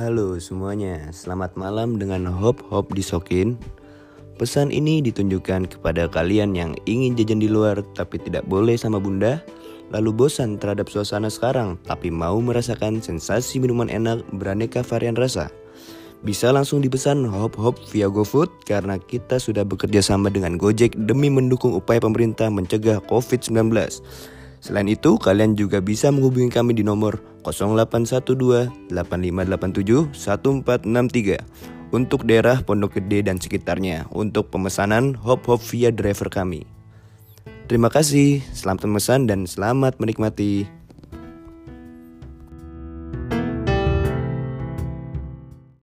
Halo semuanya, selamat malam dengan Hop Hop Disokin. Pesan ini ditunjukkan kepada kalian yang ingin jajan di luar tapi tidak boleh sama bunda, lalu bosan terhadap suasana sekarang tapi mau merasakan sensasi minuman enak beraneka varian rasa. Bisa langsung dipesan Hop Hop via GoFood karena kita sudah bekerja sama dengan Gojek demi mendukung upaya pemerintah mencegah COVID-19. Selain itu, kalian juga bisa menghubungi kami di nomor 0812 8587 1463 untuk daerah Pondok Gede dan sekitarnya untuk pemesanan hop hop via driver kami. Terima kasih, selamat memesan dan selamat menikmati.